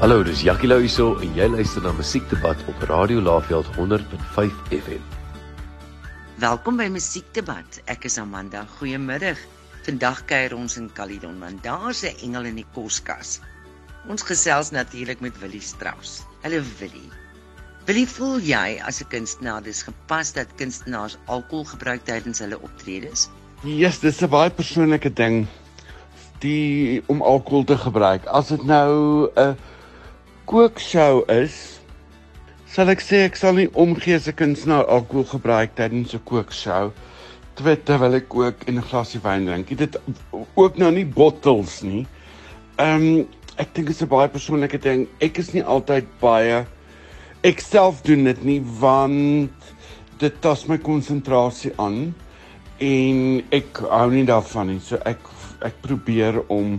Hallo, dis Jackie Lou hierso en jy luister na Musiekdebat op Radio Laveld 100.5 FM. Welkom by Musiekdebat. Ek is Amanda. Goeiemiddag. Vandag kuier ons in Caledon want daar's 'n engel in die koskas. Ons gesels natuurlik met Willie Strauss. Hallo Willie. Willie, voel jy as 'n kunstenaar dis gepas dat kunstenaars alkohol gebruik tydens hulle optredes? Yes, dis 'n baie persoonlike ding die om alkohol te gebruik. As dit nou 'n kookshow is, sal ek sê ek sal nie omgee as 'n kunstenaar alkohol gebruik tydens 'n kookshow terwyl ek ook 'n glasie wyn drink. Dit ook nou nie bottels nie. Ehm um, ek dink dit is 'n baie persoonlike ding. Ek is nie altyd baie ek self doen dit nie want dit tas my konsentrasie aan en ek hou nie daarvan nie. So ek ek probeer om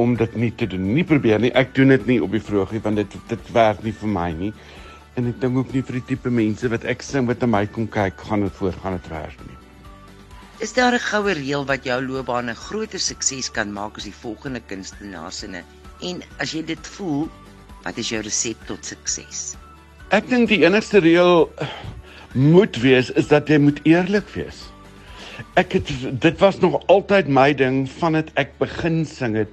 om dit nie te doen. Nie probeer nie. Ek doen dit nie op die vroegie want dit dit werk nie vir my nie. En ek dink ook nie vir die tipe mense wat ek sing wat na my kom kyk, gaan dit voorgaan dit werk nie. Is daar 'n goue reël wat jou loopbaan 'n groter sukses kan maak as die volgende kunstenaars sinne? En as jy dit voel, wat is jou resep tot sukses? Ek dink die enigste reël moet wees is dat jy moet eerlik wees. Ek het dit was nog altyd my ding vandat ek begin sing het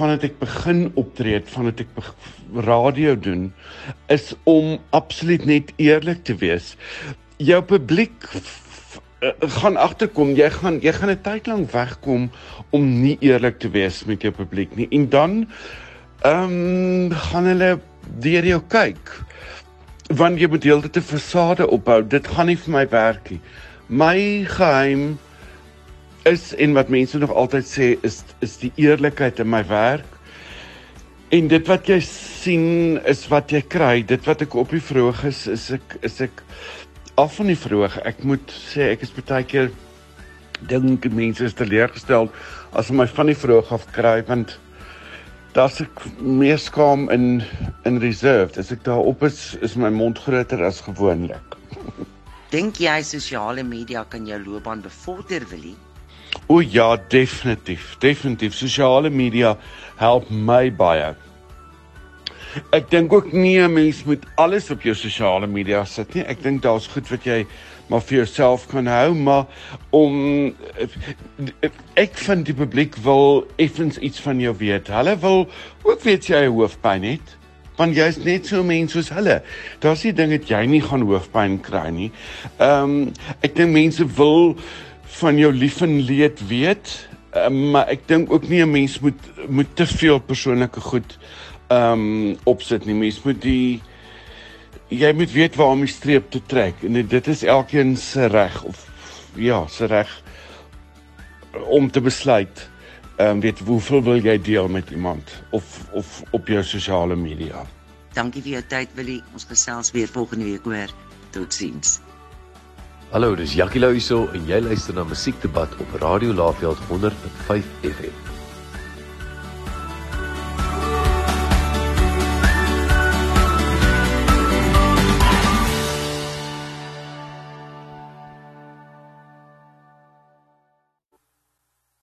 vandat ek begin optree het, vandat ek radio doen, is om absoluut net eerlik te wees. Jou publiek eh, gaan agterkom, jy gaan jy gaan 'n tyd lank wegkom om nie eerlik te wees met jou publiek nie. En dan ehm um, gaan hulle deur jou kyk. Want jy moet heeltyd 'n fasade opbou. Dit gaan nie vir my werk nie. My geheim is en wat mense nog altyd sê is is die eerlikheid in my werk. En dit wat jy sien is wat jy kry. Dit wat ek op die vroeg is, is ek is ek af van die vroeg. Ek moet sê ek is baie keer dink mense is teleurgestel as hulle my van die vroeg af kry want daar's ek meer skaam in in reserve. As ek daar op is, is my mond groter as gewoonlik. Dink jy sosiale media kan jou loopbaan bevorder, Willie? O ja, definitief. Definitief. Sosiale media help my baie. Ek dink ook nie 'n mens moet alles op jou sosiale media sit nie. Ek dink daar's goed wat jy maar vir jouself kan hou, maar om ek vind die publiek wil effens iets van jou weet. Hulle wil ook weet jy hoofpyn het want jy's net so 'n mens soos hulle. Daar's nie dinge wat jy nie gaan hoofpyn kry nie. Ehm um, ek dink mense wil van jou lief en leed weet, uh, maar ek dink ook nie 'n mens moet moet te veel persoonlike goed ehm um, opsit nie. Mens moet die jy moet weet waar om die streep te trek en dit is elkeen se reg of ja, se reg om te besluit ehm um, weet hoeveel wil jy deel met iemand of of op jou sosiale media. Dankie vir jou tyd Willie. Ons gesels weer volgende week hoor. Totsiens. Hallo, dis Jackie Lou hierso en jy luister na Musiekdebat op Radio Laveld 100.5 FM.